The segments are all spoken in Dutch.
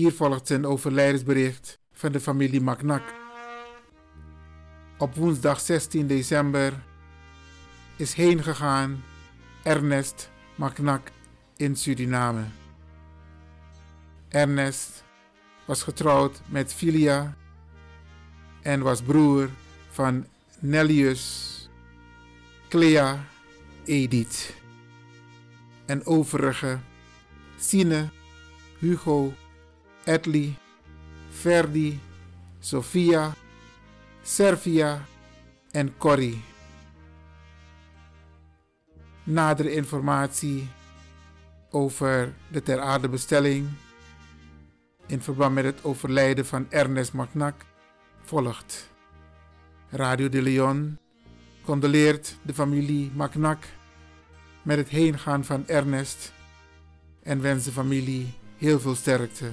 Hier volgt een overlijdensbericht van de familie Macnak. Op woensdag 16 december is heengegaan Ernest Macnak in Suriname. Ernest was getrouwd met Filia en was broer van Nellius, Clea, Edith en overige Sine, Hugo, Edley, Verdi, Sophia, Servia en Corrie. Nadere informatie over de ter aarde bestelling in verband met het overlijden van Ernest Macnak volgt. Radio de Leon condoleert de familie Macnak met het heengaan van Ernest en wens de familie heel veel sterkte.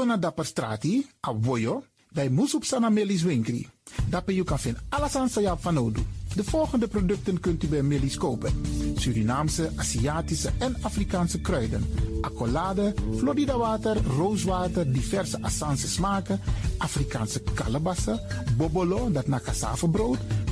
Tego na dapper strati, a voyo, dai musup sana melis winkri. Dapper you kan vinden alles aan sa van nodu. De volgende producten kunt u bij Millie's kopen. Surinaamse, Aziatische en Afrikaanse kruiden. Accolade, Florida water, rooswater, diverse Assange smaken. Afrikaanse kalebassen, bobolo, dat na brood,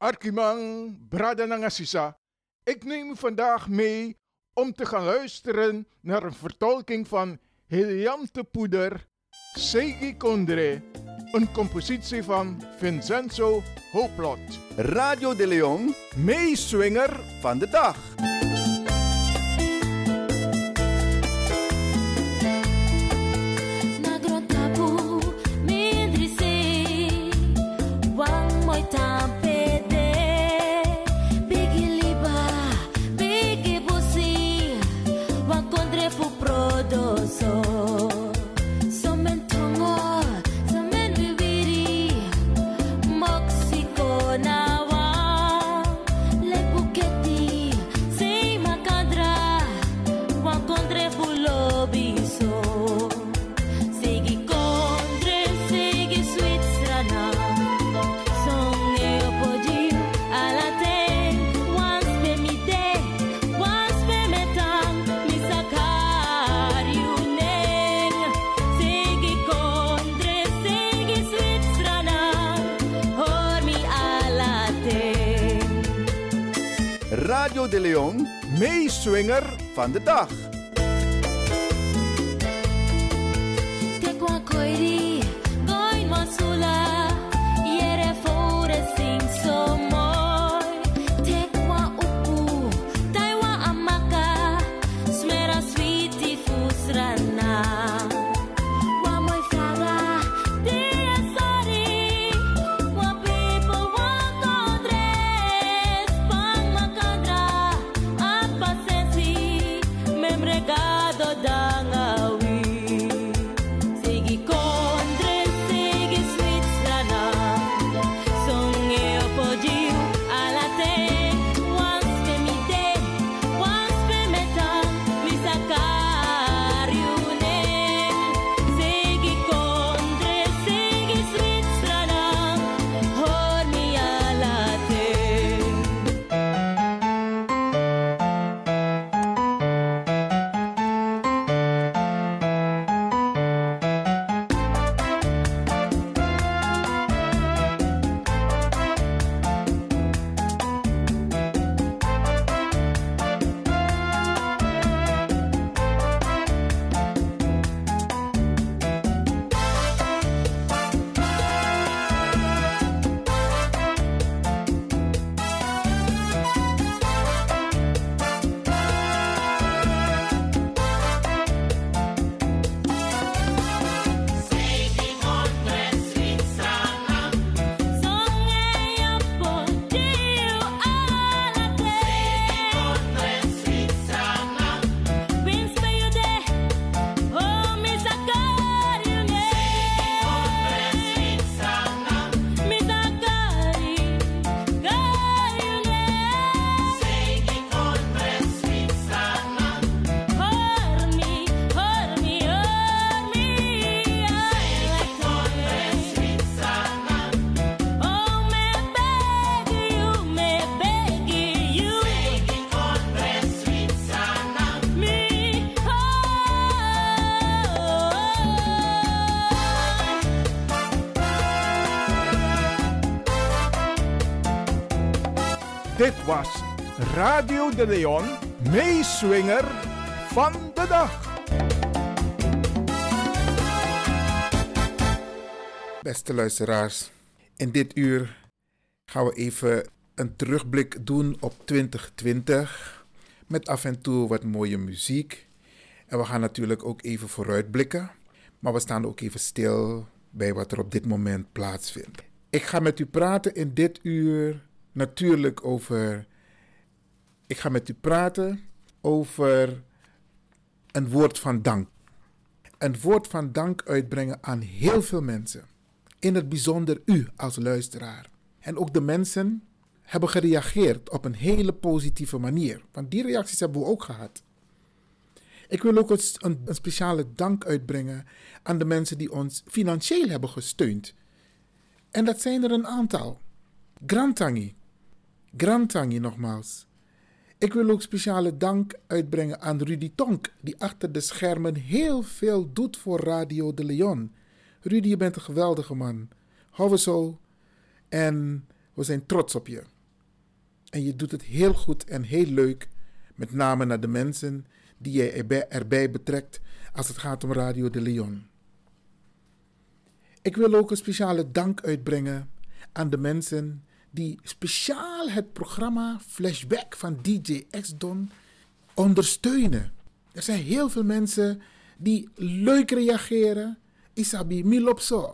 Arkimang, Brada Nangasisa. Ik neem u vandaag mee om te gaan luisteren naar een vertolking van Heliante Poeder, Segi Kondre, een compositie van Vincenzo Hooplot. Radio de Leon, meeswinger van de dag. Van de dag. Was Radio de Leon, meeswinger van de dag. Beste luisteraars, in dit uur gaan we even een terugblik doen op 2020. Met af en toe wat mooie muziek. En we gaan natuurlijk ook even vooruitblikken. Maar we staan ook even stil bij wat er op dit moment plaatsvindt. Ik ga met u praten in dit uur natuurlijk over. Ik ga met u praten over een woord van dank. Een woord van dank uitbrengen aan heel veel mensen. In het bijzonder u als luisteraar. En ook de mensen hebben gereageerd op een hele positieve manier. Want die reacties hebben we ook gehad. Ik wil ook een, een speciale dank uitbrengen aan de mensen die ons financieel hebben gesteund. En dat zijn er een aantal. Grantangi. Grantangi nogmaals. Ik wil ook speciale dank uitbrengen aan Rudy Tonk, die achter de schermen heel veel doet voor Radio de Leon. Rudy, je bent een geweldige man. Hou. En we zijn trots op je. En je doet het heel goed en heel leuk. Met name naar de mensen die jij erbij, erbij betrekt als het gaat om Radio de Leon. Ik wil ook een speciale dank uitbrengen aan de mensen die speciaal het programma Flashback van DJ X-Don ondersteunen. Er zijn heel veel mensen die leuk reageren. Isabi, milopso.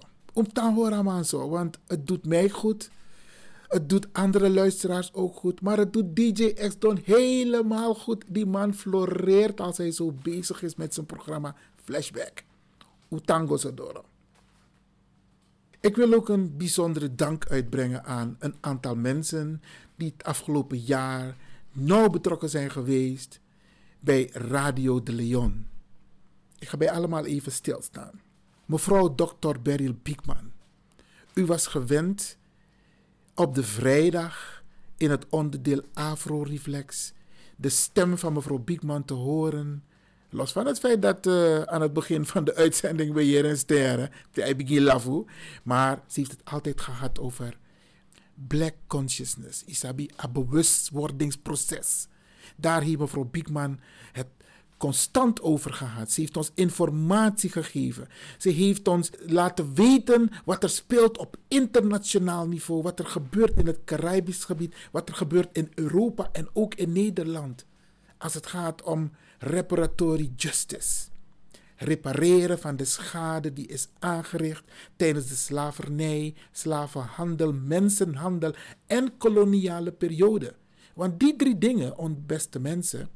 Zo, want het doet mij goed. Het doet andere luisteraars ook goed. Maar het doet DJ X-Don helemaal goed. Die man floreert als hij zo bezig is met zijn programma Flashback. Utango Zodoro. Ik wil ook een bijzondere dank uitbrengen aan een aantal mensen die het afgelopen jaar nauw betrokken zijn geweest bij Radio de Leon. Ik ga bij allemaal even stilstaan. Mevrouw Dr. Beryl Biekman, u was gewend op de vrijdag in het onderdeel Afro Reflex de stem van mevrouw Biekman te horen. Los van het feit dat uh, aan het begin van de uitzending bij Jeren Sterren, de begin Lavu, maar ze heeft het altijd gehad over black consciousness. Isabi, een bewustwordingsproces. Daar heeft mevrouw Biekman het constant over gehad. Ze heeft ons informatie gegeven. Ze heeft ons laten weten wat er speelt op internationaal niveau. Wat er gebeurt in het Caribisch gebied. Wat er gebeurt in Europa en ook in Nederland. Als het gaat om reparatory justice. Repareren van de schade die is aangericht tijdens de slavernij, slavenhandel, mensenhandel en koloniale periode. Want die drie dingen, beste mensen,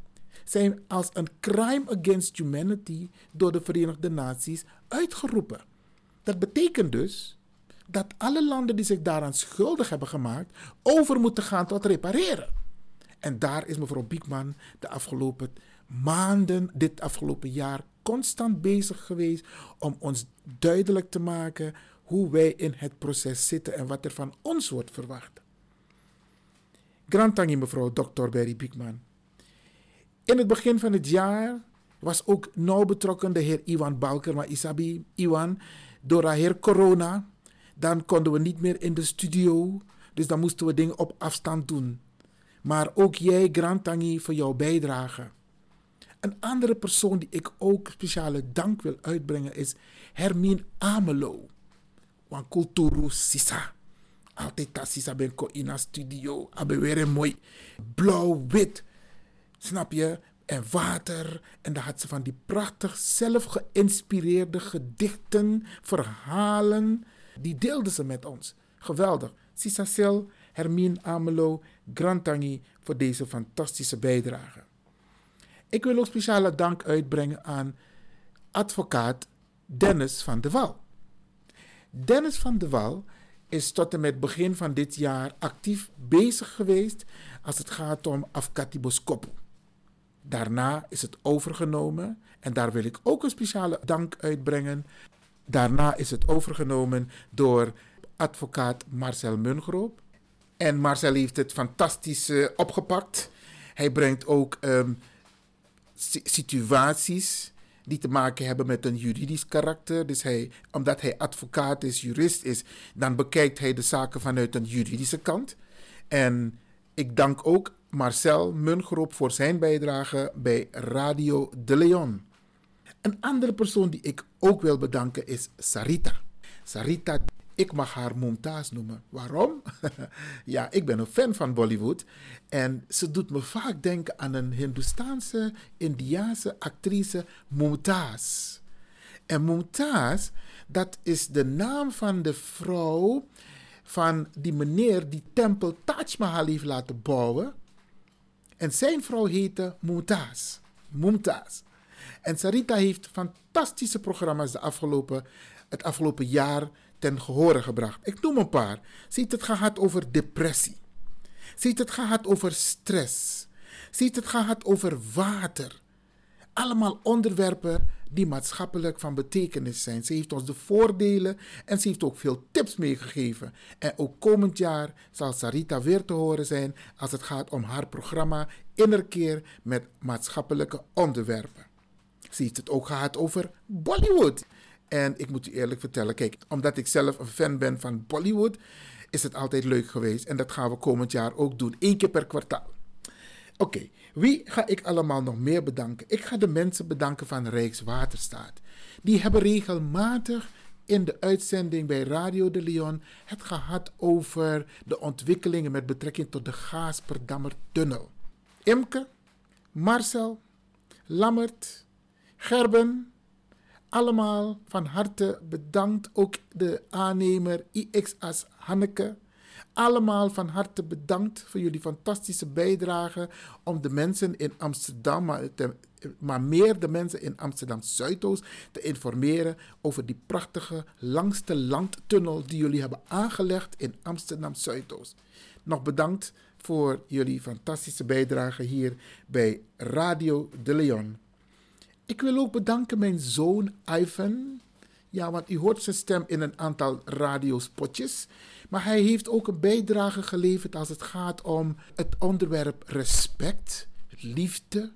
zijn als een crime against humanity door de Verenigde Naties uitgeroepen. Dat betekent dus dat alle landen die zich daaraan schuldig hebben gemaakt, over moeten gaan tot repareren. En daar is mevrouw Biekman de afgelopen maanden, dit afgelopen jaar, constant bezig geweest om ons duidelijk te maken hoe wij in het proces zitten en wat er van ons wordt verwacht. Grantangi mevrouw Dr. Berry Biekman. In het begin van het jaar was ook nauw betrokken de heer Iwan Balker. Maar Isabi, Iwan, door de heer corona, dan konden we niet meer in de studio. Dus dan moesten we dingen op afstand doen. Maar ook jij, Grantangi, voor jouw bijdrage. Een andere persoon die ik ook speciale dank wil uitbrengen is Hermine Amelo. Wan Kulturu Sisa. Altijd dat Sisa ben ko in studio. Abe mooi blauw-wit. Snap je? En water. En dan had ze van die prachtig zelf geïnspireerde gedichten, verhalen. Die deelde ze met ons. Geweldig. Sisa Sil, Hermine Amelo, Grantangi voor deze fantastische bijdrage. Ik wil ook speciale dank uitbrengen aan advocaat Dennis van de Wal. Dennis van de Wal is tot en met begin van dit jaar actief bezig geweest als het gaat om Afkatiboskopu. Daarna is het overgenomen en daar wil ik ook een speciale dank uitbrengen. Daarna is het overgenomen door advocaat Marcel Mungroop. En Marcel heeft het fantastisch uh, opgepakt. Hij brengt ook um, situaties die te maken hebben met een juridisch karakter. Dus hij, omdat hij advocaat is, jurist is, dan bekijkt hij de zaken vanuit een juridische kant. En ik dank ook Marcel Mungroop voor zijn bijdrage bij Radio De Leon. Een andere persoon die ik ook wil bedanken is Sarita. Sarita, ik mag haar Mumtaz noemen. Waarom? ja, ik ben een fan van Bollywood. En ze doet me vaak denken aan een Hindoestaanse, Indiaanse actrice Mumtaz. En Mumtaz, dat is de naam van de vrouw van die meneer die tempel Taj Mahal heeft laten bouwen. En zijn vrouw heette Mumtaz. Mumtaz. En Sarita heeft fantastische programma's de afgelopen, het afgelopen jaar ten gehore gebracht. Ik noem een paar. Heeft het gehad over depressie. Heeft het gehad over stress. Heeft het gehad over water. Allemaal onderwerpen die maatschappelijk van betekenis zijn. Ze heeft ons de voordelen en ze heeft ook veel tips meegegeven. En ook komend jaar zal Sarita weer te horen zijn als het gaat om haar programma Innerkeer met maatschappelijke onderwerpen. Ze heeft het ook gehad over Bollywood. En ik moet u eerlijk vertellen, kijk, omdat ik zelf een fan ben van Bollywood, is het altijd leuk geweest. En dat gaan we komend jaar ook doen, één keer per kwartaal. Oké, wie ga ik allemaal nog meer bedanken? Ik ga de mensen bedanken van Rijkswaterstaat. Die hebben regelmatig in de uitzending bij Radio de Leon het gehad over de ontwikkelingen met betrekking tot de Gaasperdammer tunnel. Imke, Marcel, Lammert, Gerben, allemaal van harte bedankt. Ook de aannemer IXAS Hanneke. Allemaal van harte bedankt voor jullie fantastische bijdrage om de mensen in Amsterdam, maar, te, maar meer de mensen in Amsterdam Zuidoost te informeren over die prachtige langste landtunnel die jullie hebben aangelegd in Amsterdam Zuidoost. Nog bedankt voor jullie fantastische bijdrage hier bij Radio de Leon. Ik wil ook bedanken mijn zoon Ivan. Ja, want u hoort zijn stem in een aantal radiospotjes. Maar hij heeft ook een bijdrage geleverd als het gaat om het onderwerp respect, liefde.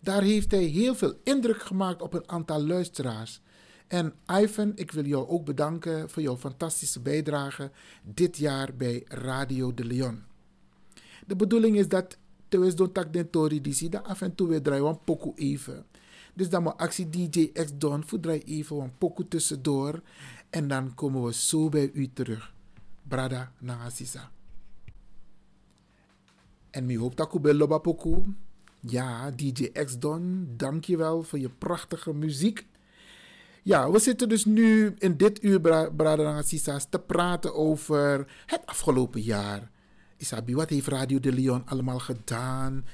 Daar heeft hij heel veel indruk gemaakt op een aantal luisteraars. En Ivan, ik wil jou ook bedanken voor jouw fantastische bijdrage dit jaar bij Radio de Leon. De bedoeling is dat terwijl doen tak die af en toe weer draaien pokoe even. Dus dan moet actie DJ X Don draai even een pokoe tussendoor en dan komen we zo bij u terug. Brada Nagasisa. En mi hoop dat bij Loba pokoe. Ja, DJ X Don, dankjewel voor je prachtige muziek. Ja, we zitten dus nu in dit uur, Brada Nagasisa, te praten over het afgelopen jaar. Isabi, wat heeft Radio de Leon allemaal gedaan?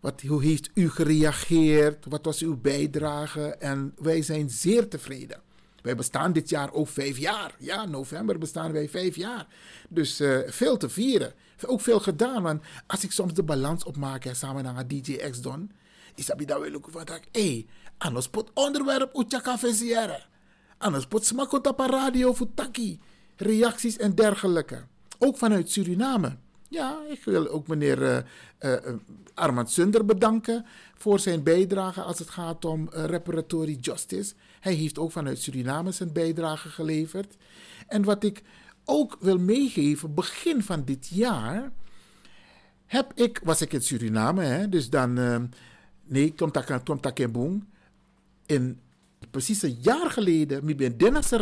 Wat, hoe heeft u gereageerd? Wat was uw bijdrage? En wij zijn zeer tevreden. Wij bestaan dit jaar ook vijf jaar. Ja, november bestaan wij vijf jaar. Dus uh, veel te vieren. Ook veel gedaan. Want als ik soms de balans opmaak hè, samen met DJ X Don, isabi dat wil ik van dat. Hé, anders pot onderwerp utjaka versieren. Anders pot smakot op radio voor. Reacties en dergelijke. Ook vanuit Suriname. Ja, ik wil ook meneer uh, Armand Sunder bedanken voor zijn bijdrage als het gaat om uh, reparatory justice. Hij heeft ook vanuit Suriname zijn bijdrage geleverd. En wat ik ook wil meegeven, begin van dit jaar heb ik, was ik in Suriname, hè, dus dan, nee, Tom Takembong, in precies een jaar geleden, ik ben Dennis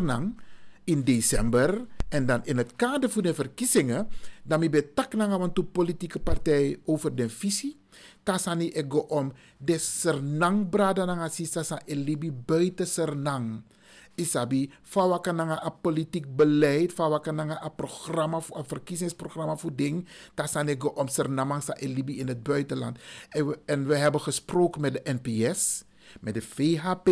in december en dan in het kader van de verkiezingen, dan mi be tak na want politieke partij over de visie. Tasani ego om de sernang brada na sisa sa elibi buiten sernang. Isabi, fawa kananga a politiek beleid, fawa kananga a programma, a verkiezingsprogramma voor ding. Tasani ego om sernamang sa elibi in het buitenland. En we, en we hebben gesproken met de NPS, met de VHP,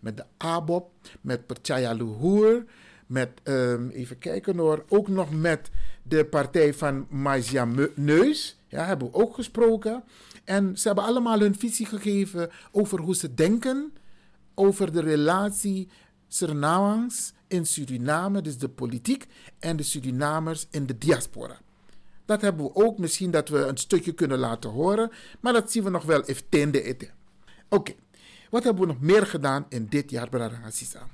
met de ABOP, met Perchaya Luhur met, um, even kijken hoor, ook nog met de partij van Maïsia Neus. Ja, hebben we ook gesproken. En ze hebben allemaal hun visie gegeven over hoe ze denken over de relatie Surinaams in Suriname, dus de politiek, en de Surinamers in de diaspora. Dat hebben we ook, misschien dat we een stukje kunnen laten horen, maar dat zien we nog wel even tende eten. Oké, wat hebben we nog meer gedaan in dit jaar, Brada Assisa?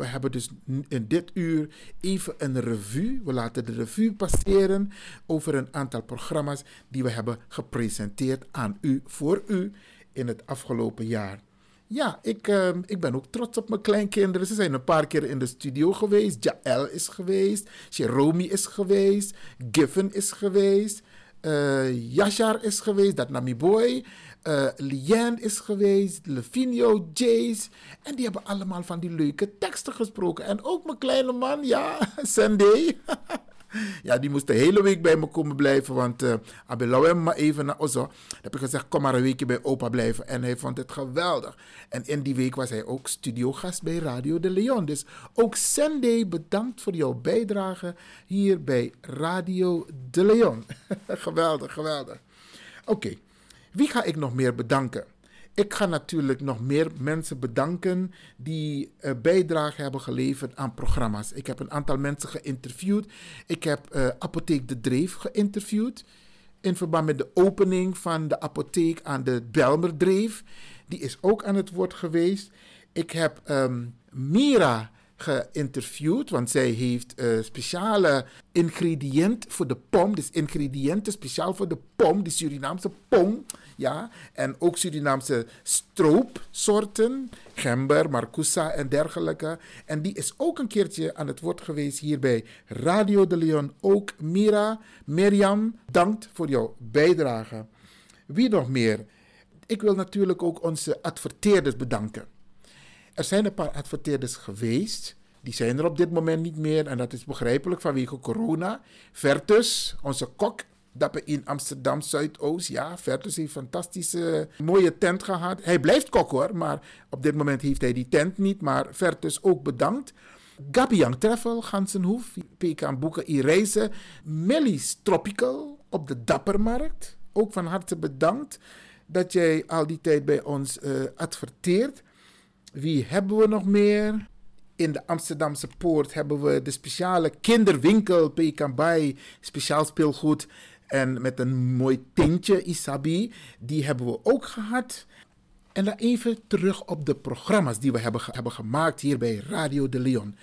We hebben dus in dit uur even een revue. We laten de revue passeren over een aantal programma's die we hebben gepresenteerd aan u, voor u in het afgelopen jaar. Ja, ik, uh, ik ben ook trots op mijn kleinkinderen. Ze zijn een paar keer in de studio geweest. Jaël is geweest. Jerome is geweest. Giffen is geweest. Uh, Yashar is geweest. Dat Nami Boy uh, Lien is geweest, Levinio, Jace. En die hebben allemaal van die leuke teksten gesproken. En ook mijn kleine man, ja, Sunday. ja, die moest de hele week bij me komen blijven. Want uh, hem maar even naar Ozo. Dan heb ik gezegd, kom maar een weekje bij opa blijven. En hij vond het geweldig. En in die week was hij ook studiogast bij Radio de Leon. Dus ook Sunday, bedankt voor jouw bijdrage hier bij Radio de Leon. geweldig, geweldig. Oké. Wie ga ik nog meer bedanken? Ik ga natuurlijk nog meer mensen bedanken die uh, bijdrage hebben geleverd aan programma's. Ik heb een aantal mensen geïnterviewd. Ik heb uh, Apotheek De Dreef geïnterviewd. In verband met de opening van de apotheek aan de Belmerdreef. Die is ook aan het woord geweest. Ik heb um, Mira geïnterviewd, want zij heeft uh, speciale ingrediënten voor de pom. Dus ingrediënten speciaal voor de pom, de Surinaamse pom. Ja, en ook Surinaamse stroopsoorten, gember, marcousa en dergelijke. En die is ook een keertje aan het woord geweest hier bij Radio de Leon. Ook Mira, Mirjam, dankt voor jouw bijdrage. Wie nog meer? Ik wil natuurlijk ook onze adverteerders bedanken. Er zijn een paar adverteerders geweest. Die zijn er op dit moment niet meer. En dat is begrijpelijk vanwege corona. Vertus, onze kok, dat in Amsterdam Zuidoost. Ja, Vertus heeft een fantastische, mooie tent gehad. Hij blijft kok hoor, maar op dit moment heeft hij die tent niet. Maar Vertus ook bedankt. Gabiang Treffel, Gansenhoef, PK Boeken, Ireizen. Millie's Tropical op de Dappermarkt. Ook van harte bedankt dat jij al die tijd bij ons uh, adverteert. Wie hebben we nog meer? In de Amsterdamse Poort hebben we de speciale kinderwinkel Pekambai, speciaal speelgoed en met een mooi tintje Isabi. Die hebben we ook gehad. En dan even terug op de programma's die we hebben, hebben gemaakt hier bij Radio de Leon.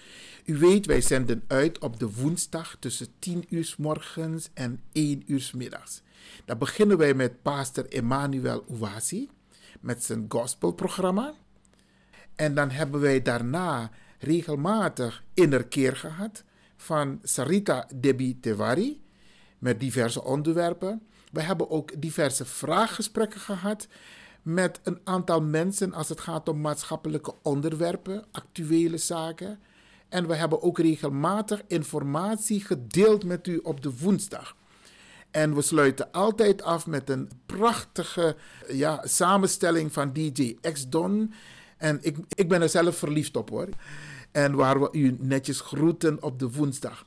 U weet, wij zenden uit op de woensdag tussen 10 uur 's morgens en 1 uur 's middags. Dan beginnen wij met pastor Emmanuel Ouasi met zijn gospelprogramma. En dan hebben wij daarna regelmatig innerkeer gehad van Sarita Debi Tewari met diverse onderwerpen. We hebben ook diverse vraaggesprekken gehad met een aantal mensen als het gaat om maatschappelijke onderwerpen, actuele zaken. En we hebben ook regelmatig informatie gedeeld met u op de woensdag. En we sluiten altijd af met een prachtige ja, samenstelling van DJ X-Don. En ik, ik ben er zelf verliefd op hoor. En waar we u netjes groeten op de woensdag.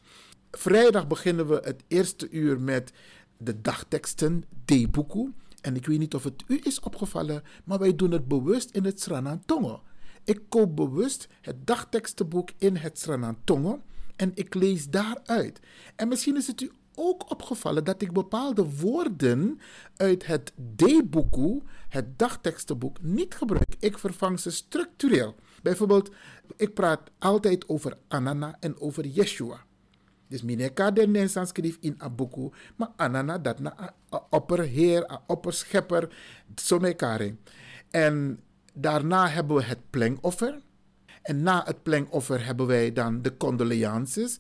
Vrijdag beginnen we het eerste uur met de dagteksten D-boeku. En ik weet niet of het u is opgevallen, maar wij doen het bewust in het Sranantongo. Ik koop bewust het dagtekstenboek in het Sranantongo en ik lees daaruit. En misschien is het u ook opgevallen dat ik bepaalde woorden uit het D-boeku, het dagtekstenboek, niet gebruik. Ik vervang ze structureel. Bijvoorbeeld, ik praat altijd over Anana en over Yeshua. Dus mineka den nensan schreef in a boeku, maar Anana dat na opperheer, opperschepper, zo mekaring. En daarna hebben we het plengoffer. En na het plengoffer hebben wij dan de condolences.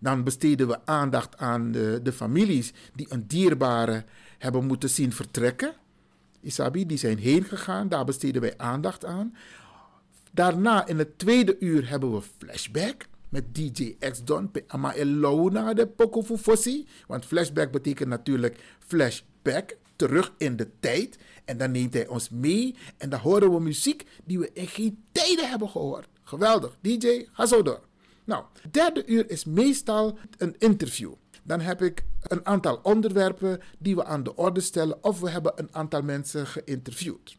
Dan besteden we aandacht aan de, de families die een dierbare hebben moeten zien vertrekken. Isabi, die zijn heen gegaan, daar besteden wij aandacht aan. Daarna in het tweede uur hebben we flashback met DJ X Don elona de poko fu fossi. Want flashback betekent natuurlijk flashback, terug in de tijd. En dan neemt hij ons mee en dan horen we muziek die we in geen tijden hebben gehoord. Geweldig. DJ, ga zo door. Nou, het derde uur is meestal een interview. Dan heb ik een aantal onderwerpen die we aan de orde stellen of we hebben een aantal mensen geïnterviewd.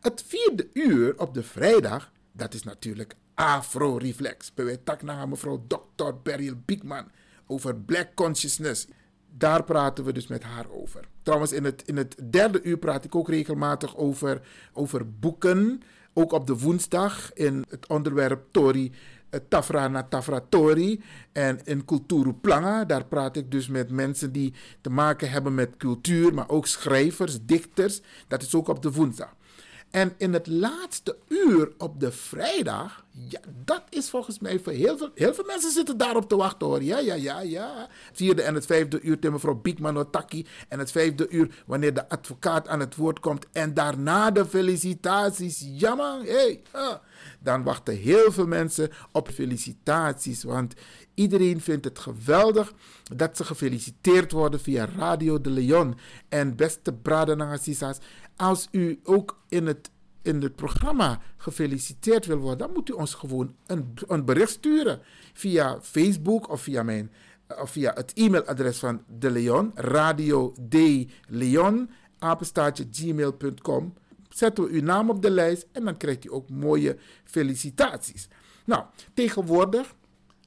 Het vierde uur op de vrijdag, dat is natuurlijk Afro Reflex. Bij tak naar mevrouw Dr. Beryl Biekman over Black Consciousness. Daar praten we dus met haar over. Trouwens, in het, in het derde uur praat ik ook regelmatig over, over boeken. Ook op de woensdag in het onderwerp Tori. Eh, Tafra na Tafra Tori. En in Culturu Planga, daar praat ik dus met mensen die te maken hebben met cultuur, maar ook schrijvers, dichters. Dat is ook op de woensdag. En in het laatste uur op de vrijdag, ja, dat is volgens mij voor heel veel, heel veel mensen zitten daarop te wachten hoor. Ja, ja, ja, ja. Vierde en het vijfde uur tegen mevrouw Biekman Otaki. En het vijfde uur wanneer de advocaat aan het woord komt. En daarna de felicitaties. Ja man, hey, ah. Dan wachten heel veel mensen op felicitaties. Want iedereen vindt het geweldig dat ze gefeliciteerd worden via Radio de Leon. En beste Bradenangasisas, als u ook in het, in het programma gefeliciteerd wil worden, dan moet u ons gewoon een, een bericht sturen via Facebook of via, mijn, of via het e-mailadres van De Leon, Radio de Leon, apenstaartje gmail.com. Zetten we uw naam op de lijst en dan krijgt u ook mooie felicitaties. Nou, tegenwoordig,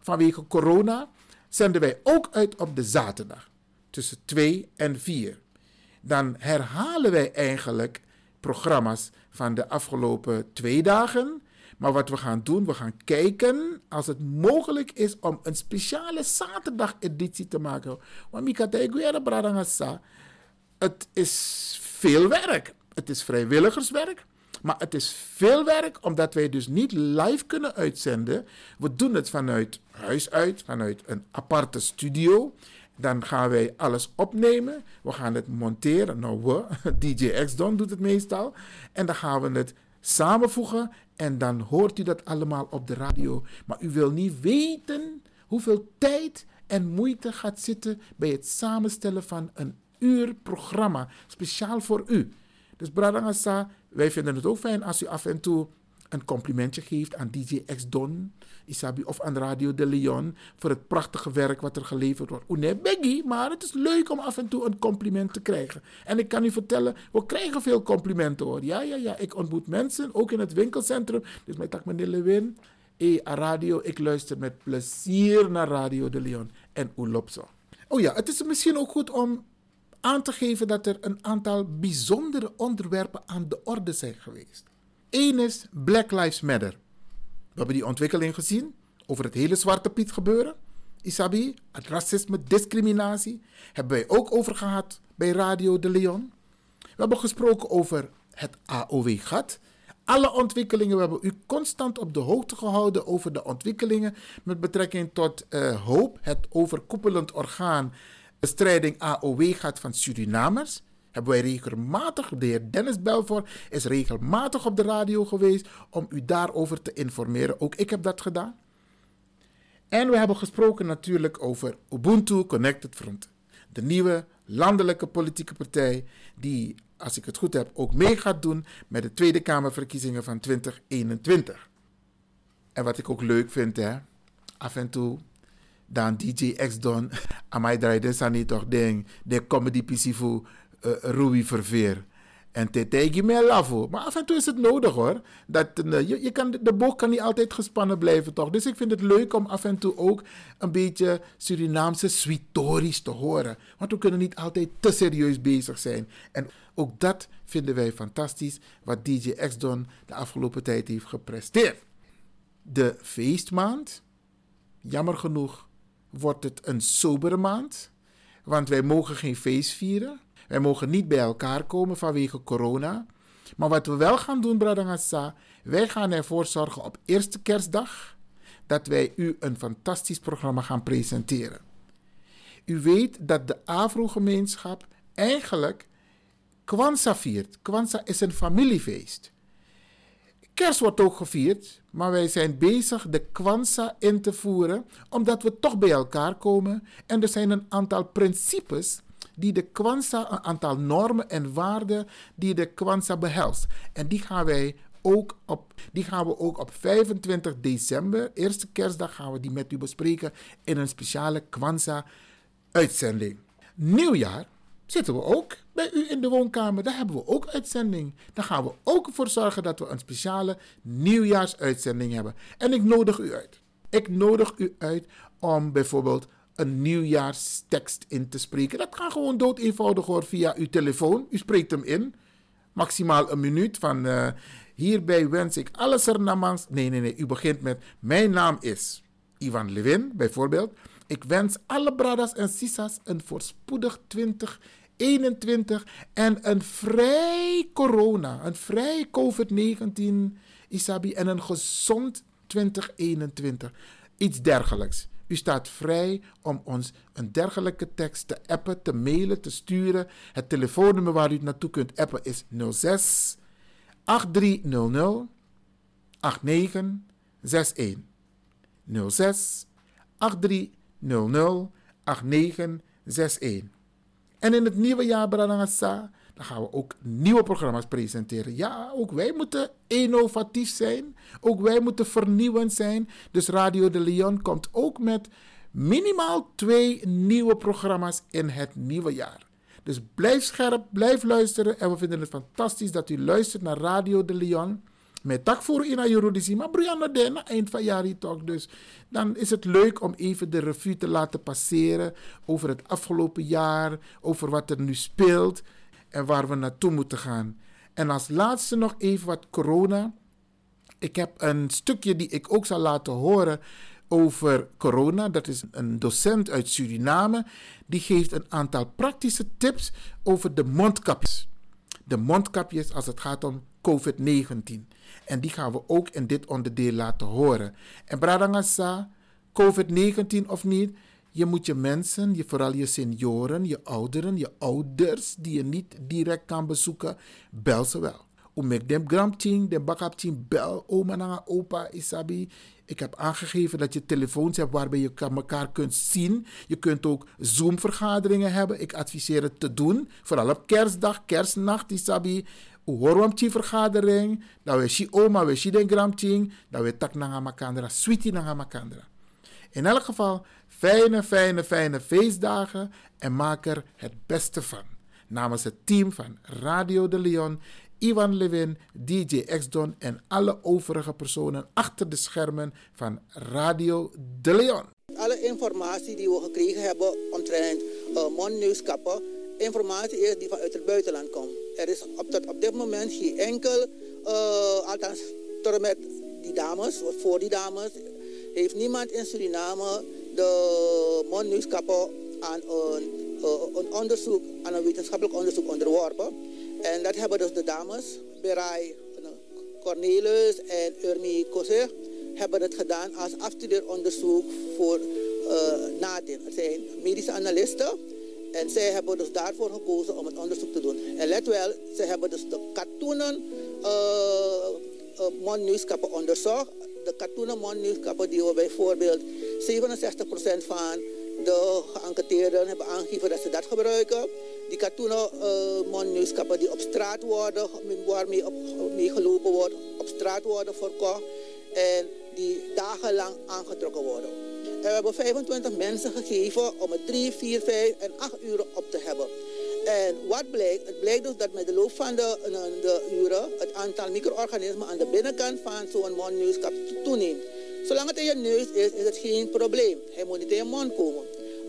vanwege corona, zenden wij ook uit op de zaterdag tussen 2 en 4 dan herhalen wij eigenlijk programma's van de afgelopen twee dagen. Maar wat we gaan doen, we gaan kijken als het mogelijk is om een speciale zaterdag-editie te maken. Want Mika het is veel werk. Het is vrijwilligerswerk. Maar het is veel werk omdat wij dus niet live kunnen uitzenden. We doen het vanuit huis uit, vanuit een aparte studio. Dan gaan wij alles opnemen. We gaan het monteren. Nou, DJ X-Don doet het meestal. En dan gaan we het samenvoegen. En dan hoort u dat allemaal op de radio. Maar u wil niet weten hoeveel tijd en moeite gaat zitten bij het samenstellen van een uur programma. Speciaal voor u. Dus Bradangasa, wij vinden het ook fijn als u af en toe een complimentje geeft aan DJ X Don, Isabi of aan Radio de Leon voor het prachtige werk wat er geleverd wordt. Oeh, nee, Beggy, maar het is leuk om af en toe een compliment te krijgen. En ik kan u vertellen, we krijgen veel complimenten hoor. Ja, ja, ja, ik ontmoet mensen, ook in het winkelcentrum. Dus mijn tak meneer Lewin, radio, ik luister met plezier naar Radio de Leon en Oelopso. Oh ja, het is misschien ook goed om aan te geven dat er een aantal bijzondere onderwerpen aan de orde zijn geweest. Eén is Black Lives Matter. We hebben die ontwikkeling gezien over het hele Zwarte Piet gebeuren. Isabi, het racisme, discriminatie, hebben wij ook over gehad bij Radio de Leon. We hebben gesproken over het AOW-gat. Alle ontwikkelingen, we hebben u constant op de hoogte gehouden over de ontwikkelingen met betrekking tot uh, HOOP, het overkoepelend orgaan bestrijding AOW-gat van Surinamers. Hebben wij regelmatig, de heer Dennis Belfort is regelmatig op de radio geweest om u daarover te informeren. Ook ik heb dat gedaan. En we hebben gesproken natuurlijk over Ubuntu Connected Front. De nieuwe landelijke politieke partij die, als ik het goed heb, ook mee gaat doen met de Tweede Kamerverkiezingen van 2021. En wat ik ook leuk vind, hè, af en toe, dan DJ X Don, aan mij draait toch ding, de comedy PC voor uh, Verveer. En tegen mij lafo. Maar af en toe is het nodig hoor. Dat, uh, je, je kan, de boog kan niet altijd gespannen blijven toch. Dus ik vind het leuk om af en toe ook een beetje Surinaamse sweetories te horen. Want we kunnen niet altijd te serieus bezig zijn. En ook dat vinden wij fantastisch. Wat DJ X-Don de afgelopen tijd heeft gepresteerd. De feestmaand. Jammer genoeg wordt het een sobere maand. Want wij mogen geen feest vieren. Wij mogen niet bij elkaar komen vanwege corona. Maar wat we wel gaan doen, Bradangasa, wij gaan ervoor zorgen op eerste kerstdag dat wij u een fantastisch programma gaan presenteren. U weet dat de Afro-gemeenschap eigenlijk Kwanzaa viert. Kwanzaa is een familiefeest. Kerst wordt ook gevierd, maar wij zijn bezig de Kwanzaa in te voeren, omdat we toch bij elkaar komen. En er zijn een aantal principes die de Kwanzaa, een aantal normen en waarden die de Kwanzaa behelst. En die gaan wij ook op, die gaan we ook op 25 december, eerste kerstdag, gaan we die met u bespreken in een speciale Kwanzaa-uitzending. Nieuwjaar zitten we ook bij u in de woonkamer. Daar hebben we ook uitzending. Daar gaan we ook voor zorgen dat we een speciale nieuwjaarsuitzending hebben. En ik nodig u uit. Ik nodig u uit om bijvoorbeeld een nieuwjaarstekst in te spreken. Dat kan gewoon dood eenvoudig hoor via uw telefoon. U spreekt hem in. Maximaal een minuut van uh, hierbij wens ik alles ernamans. Nee, nee, nee. U begint met mijn naam is Ivan Levin bijvoorbeeld. Ik wens alle bradas en sisas een voorspoedig 2021 en een vrij corona, een vrij COVID-19 Isabi en een gezond 2021. Iets dergelijks. U staat vrij om ons een dergelijke tekst te appen, te mailen, te sturen. Het telefoonnummer waar u het naartoe kunt appen is 06 8300 8961. 06 8300 8961. En in het nieuwe jaar, Branagasa, dan gaan we ook nieuwe programma's presenteren. Ja, ook wij moeten innovatief zijn. Ook wij moeten vernieuwend zijn. Dus Radio de Leon komt ook met minimaal twee nieuwe programma's in het nieuwe jaar. Dus blijf scherp, blijf luisteren. En we vinden het fantastisch dat u luistert naar Radio de Leon. Met tak voor in Ayurudisi, maar Brianna eind van jaar toch. Dus dan is het leuk om even de revue te laten passeren over het afgelopen jaar, over wat er nu speelt en waar we naartoe moeten gaan. En als laatste nog even wat corona. Ik heb een stukje die ik ook zal laten horen over corona. Dat is een docent uit Suriname. Die geeft een aantal praktische tips over de mondkapjes. De mondkapjes als het gaat om COVID-19. En die gaan we ook in dit onderdeel laten horen. En Bradangasa, COVID-19 of niet, je moet je mensen, je, vooral je senioren, je ouderen, je ouders die je niet direct kan bezoeken, bel ze wel. Omek dem gramting, dem bakapting, bel oma en opa isabi. Ik heb aangegeven dat je telefoons hebt waarbij je elkaar kunt zien. Je kunt ook Zoom-vergaderingen hebben. Ik adviseer het te doen. Vooral op kerstdag, kerstnacht, isabi. Hoorwam vergadering. Dat we si oma, we den gramting. Dat we tak na makandra, sweetie na makandra. In elk geval, fijne, fijne, fijne feestdagen en maak er het beste van. Namens het team van Radio de Leon, Ivan Levin, DJ X-Don en alle overige personen achter de schermen van Radio de Leon. Alle informatie die we gekregen hebben omtrent uh, mondneuskappen, informatie is die vanuit het buitenland komt. Er is op, dat, op dit moment geen enkel eh, althans tot met die dames, voor die dames, heeft niemand in Suriname de mondneuskappen aan een, een onderzoek, aan een wetenschappelijk onderzoek onderworpen. En dat hebben dus de dames, Berai Cornelis en Urmi Kosser, hebben het gedaan als afstudeeronderzoek voor uh. Het zijn medische analisten en zij hebben dus daarvoor gekozen om het onderzoek te doen. En let wel, ze hebben dus de katoenen uh, uh, onderzocht. De mondneuskappen die we bijvoorbeeld 67% van de geënquêteerden hebben aangegeven dat ze dat gebruiken. Die katoenen uh, die op straat worden, waarmee op, mee gelopen wordt, op straat worden verkocht en die dagenlang aangetrokken worden. En we hebben 25 mensen gegeven om het 3, 4, 5 en 8 uur op te hebben. En wat blijkt? Het blijkt dus dat met de loop van de, de uren het aantal micro-organismen aan de binnenkant van zo'n mondneuskap toeneemt. Zolang het in je neus is, is het geen probleem. Hij moet niet in je mond komen.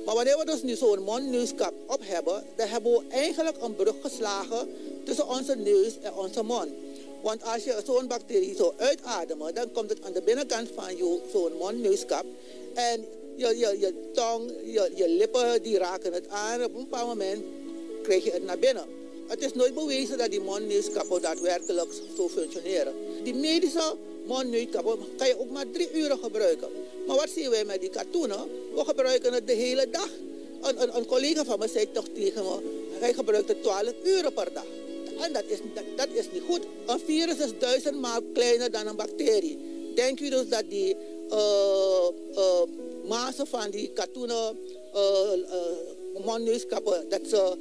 Maar wanneer we dus nu zo'n mondneuskap op hebben, dan hebben we eigenlijk een brug geslagen tussen onze neus en onze mond. Want als je zo'n bacterie zo uitademt, dan komt het aan de binnenkant van je zo'n mondneuskap. En je, je, je tong, je, je lippen, die raken het aan. Op een bepaald moment krijg je het naar binnen. Het is nooit bewezen dat die mondneuskappen daadwerkelijk zo functioneren. Die medische mondneuskappen kan je ook maar drie uur gebruiken. Maar wat zien wij met die katoenen? We gebruiken het de hele dag. Een, een, een collega van me zei toch tegen me, hij gebruikt het 12 uur per dag. En dat is, dat, is niet goed. Een virus is duizendmaal kleiner dan een bacterie. Denk u dus dat die uh, mazen van die katoenen uh, uh, mondneuskappen, dat ze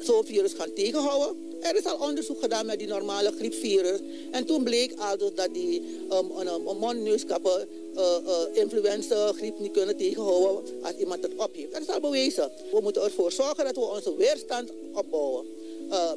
zo'n virus gaan tegenhouden? Er is al onderzoek gedaan met die normale griepvirus. En toen bleek al dat die um, um, uh, uh, influenza griep niet kunnen tegenhouden als iemand het op heeft. Dat is al bewezen. We moeten ervoor zorgen dat we onze weerstand opbouwen. Uh,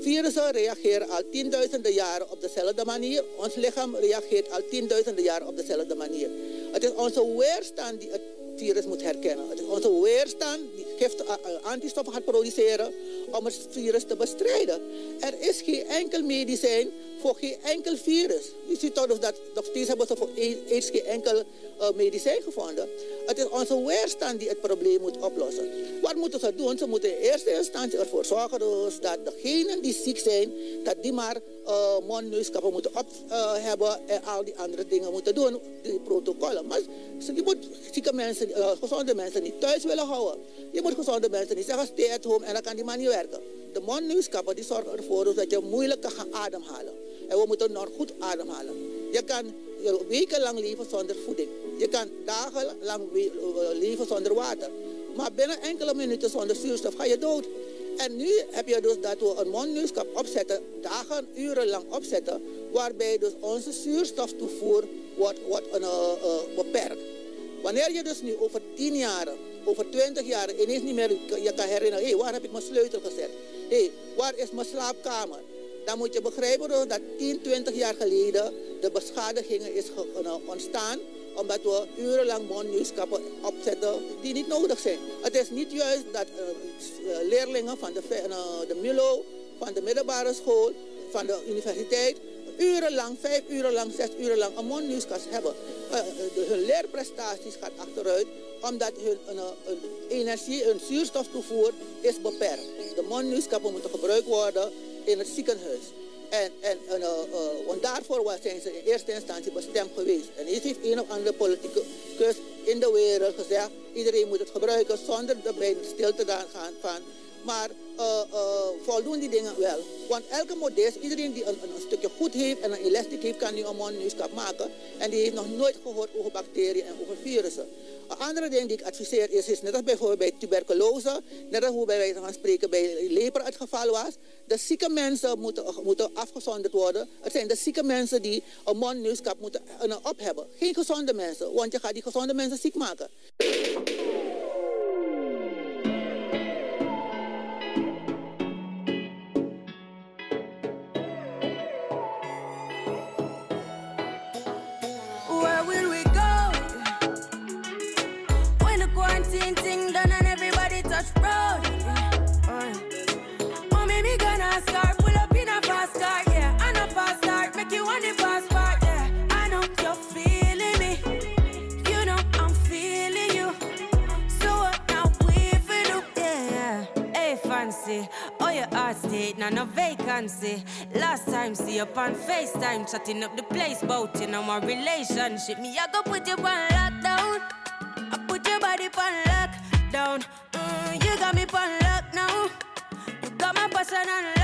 virussen reageren al tienduizenden jaren op dezelfde manier. Ons lichaam reageert al tienduizenden jaren op dezelfde manier. Het is onze weerstand die het virus moet herkennen. Onze weerstand die gift, antistoffen gaat produceren om het virus te bestrijden. Er is geen enkel medicijn voor geen enkel virus. Je ziet toch dat nog steeds hebben ze voor AIDS geen enkel uh, medicijn gevonden. Het is onze weerstand die het probleem moet oplossen. Wat moeten ze doen? Ze moeten in eerste instantie ervoor zorgen dus dat degenen die ziek zijn, dat die maar uh, moeten op uh, hebben en al die andere dingen moeten doen, die protocollen. Maar je moet zieke mensen, gezonde mensen niet thuis willen houden. Je moet gezonde mensen niet zeggen stay at home en dan kan die man niet werken. De mondneuskappen die zorgen ervoor dus dat je moeilijk kan gaan ademhalen. En we moeten nog goed ademhalen. Je kan wekenlang leven zonder voeding. Je kan dagenlang leven zonder water. Maar binnen enkele minuten zonder zuurstof ga je dood. En nu heb je dus dat we een mondneuskap opzetten, dagen, urenlang opzetten, waarbij dus onze zuurstoftoevoer wordt, wordt uh, uh, beperkt. Wanneer je dus nu over 10 jaar, over 20 jaar ineens niet meer je kan herinneren, hé, hey, waar heb ik mijn sleutel gezet? Hé, hey, waar is mijn slaapkamer? Dan moet je begrijpen dat 10, 20 jaar geleden de beschadigingen is ontstaan omdat we urenlang mondneuskappen opzetten die niet nodig zijn. Het is niet juist dat uh, leerlingen van de, uh, de van de middelbare school, van de universiteit, urenlang, vijf uur lang, zes uur lang een mondneuskast hebben. De, hun leerprestaties gaan achteruit omdat hun hun energie, hun zuurstoftoevoer is beperkt. De mondneuskappen moeten gebruikt worden in het ziekenhuis. En, en, en, uh, uh, en daarvoor zijn ze in eerste instantie bestemd geweest. En is heeft een of andere politieke kus in de wereld gezegd, iedereen moet het gebruiken zonder erbij stil te gaan van. Maar uh, voldoen die dingen wel. Want elke modest, iedereen die een, een, stukje goed heeft en een elastiek heeft, kan nu een mondneuskap maken. En die heeft nog nooit gehoord over bacteriën en over virussen. Een andere ding die ik adviseer is, is net als bijvoorbeeld bij tuberculose, net als hoe bij wijze van spreken bij leper het geval was. De zieke mensen moeten, moeten afgezonderd worden. Het zijn de zieke mensen die een mondneuskap moeten uh, op hebben. Geen gezonde mensen, want je gaat die gezonde mensen ziek maken. Waiting on a vacancy. Last time, see you on FaceTime, chatting up the place, bout you my relationship. Me, I go put you on lockdown. I put your body on lockdown. Mm, you got me on lock now. You got my person on lock.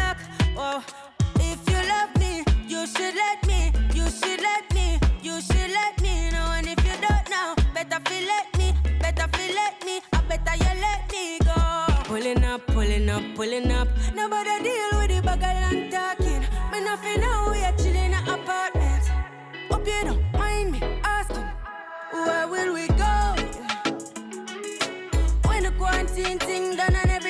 Up, pulling up. Nobody deal with the bagel and talking. Me nothing now. We are chilling in apartment. Hope you don't mind me asking, where will we go? When the quarantine thing done and everybody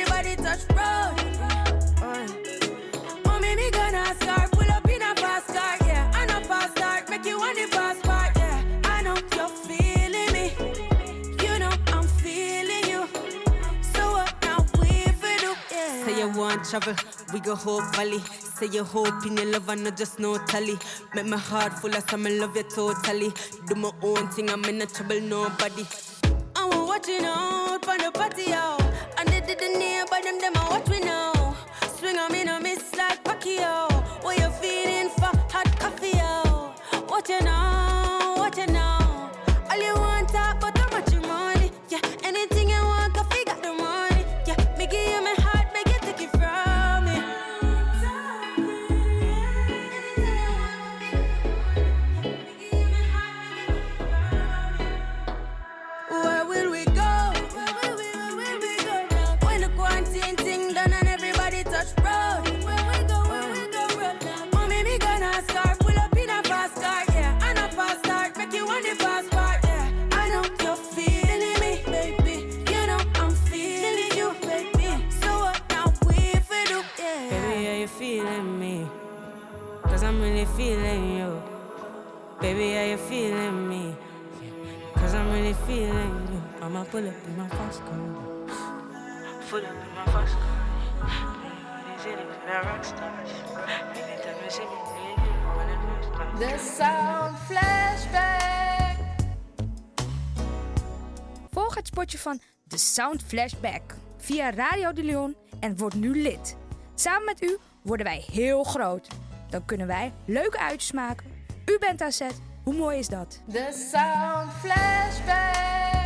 We go whole valley. Say you hope in your love and not just no tally. Make my heart full of some love you totally. Do my own thing, I'm in no trouble, nobody. I'm watching out for the patio. And they didn't near, but them, them, I watch me now. Swing on me, no miss like Pacquiao. What you feeling for hot coffee? What you Cause I'm really feeling you. Baby, are you feeling me? Cause I'm really feeling you. I'ma pull up in my fast car. Pull up in my fast car. The Sound Flashback. Volg het spotje van The Sound Flashback via Radio de Leon en word nu lid. Samen met u worden wij heel groot. Dan kunnen wij leuke uitjes maken. U bent aan. Hoe mooi is dat? The Sound Flashback.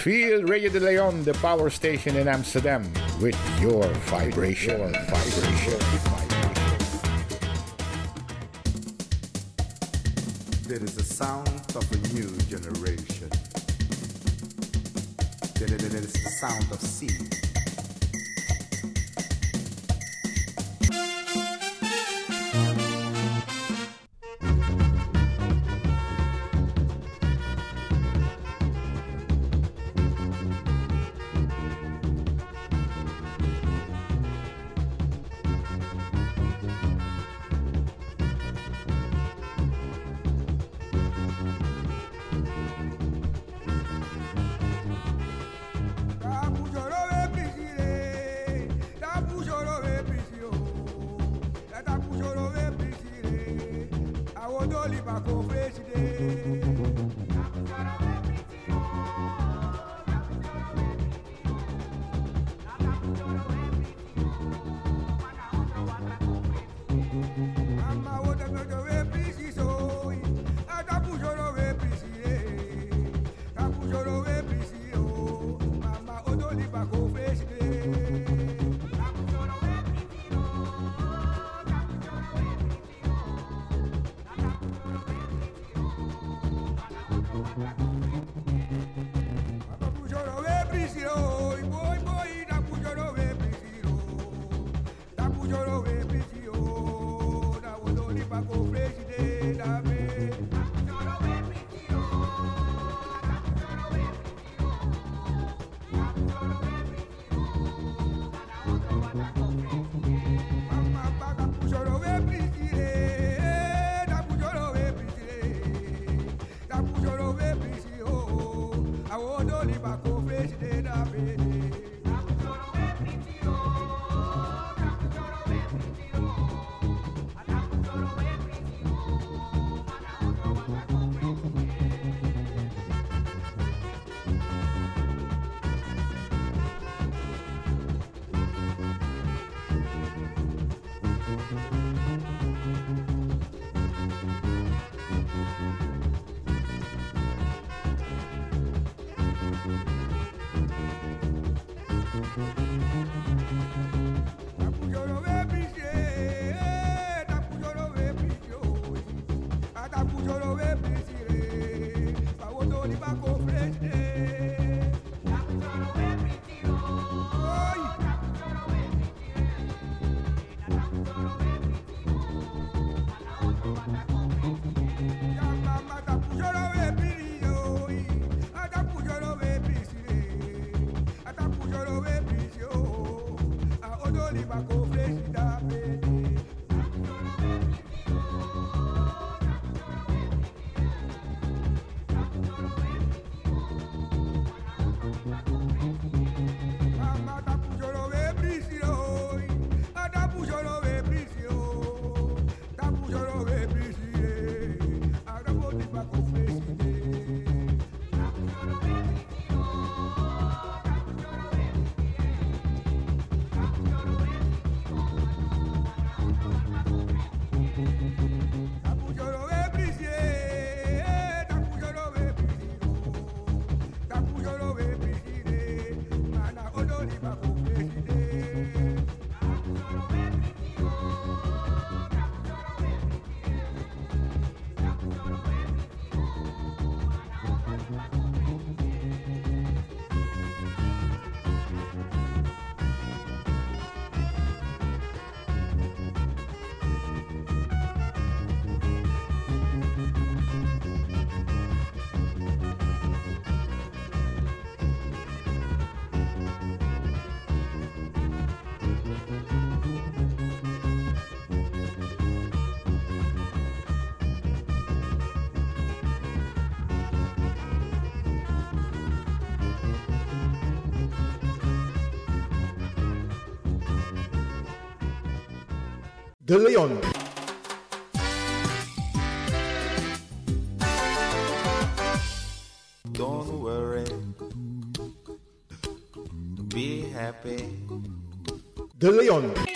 Feel Radio de Leon, the power station in Amsterdam, with your vibration. Your vibration. De Leon. Don't worry. Be happy. De Leon.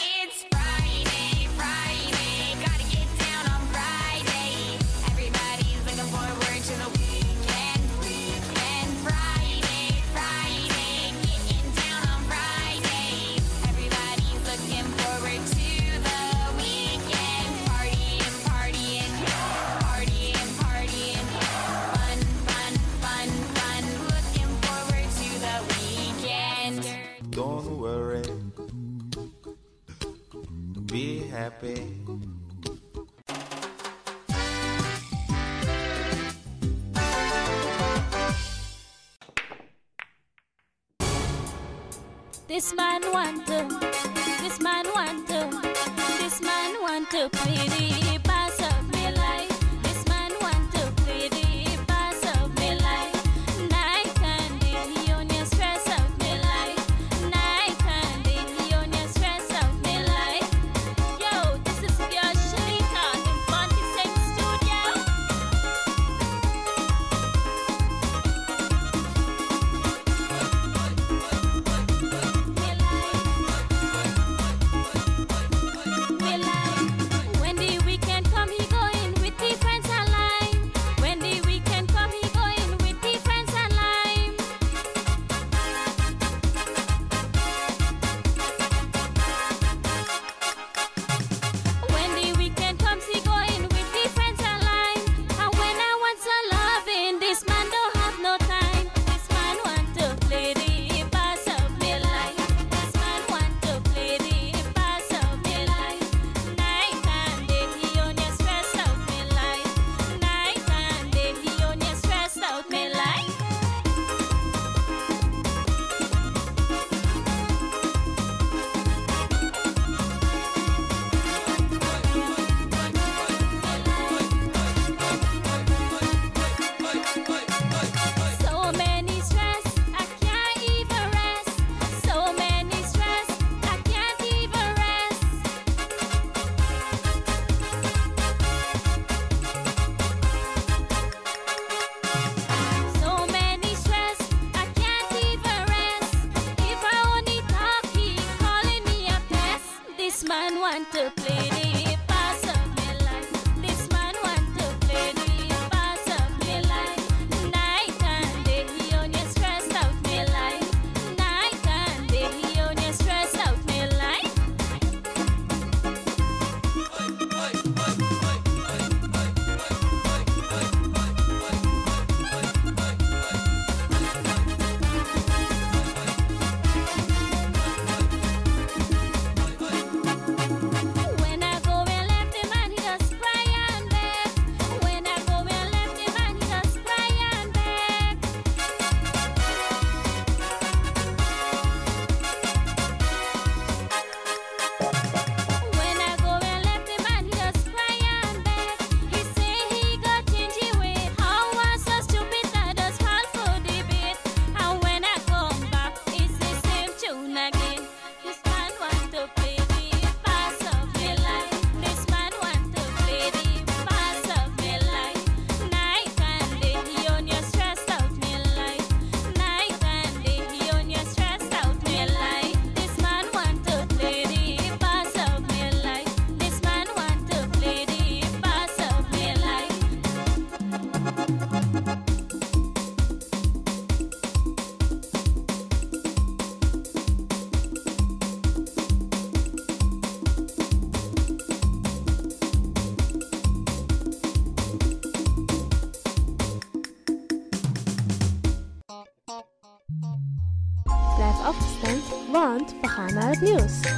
Gaan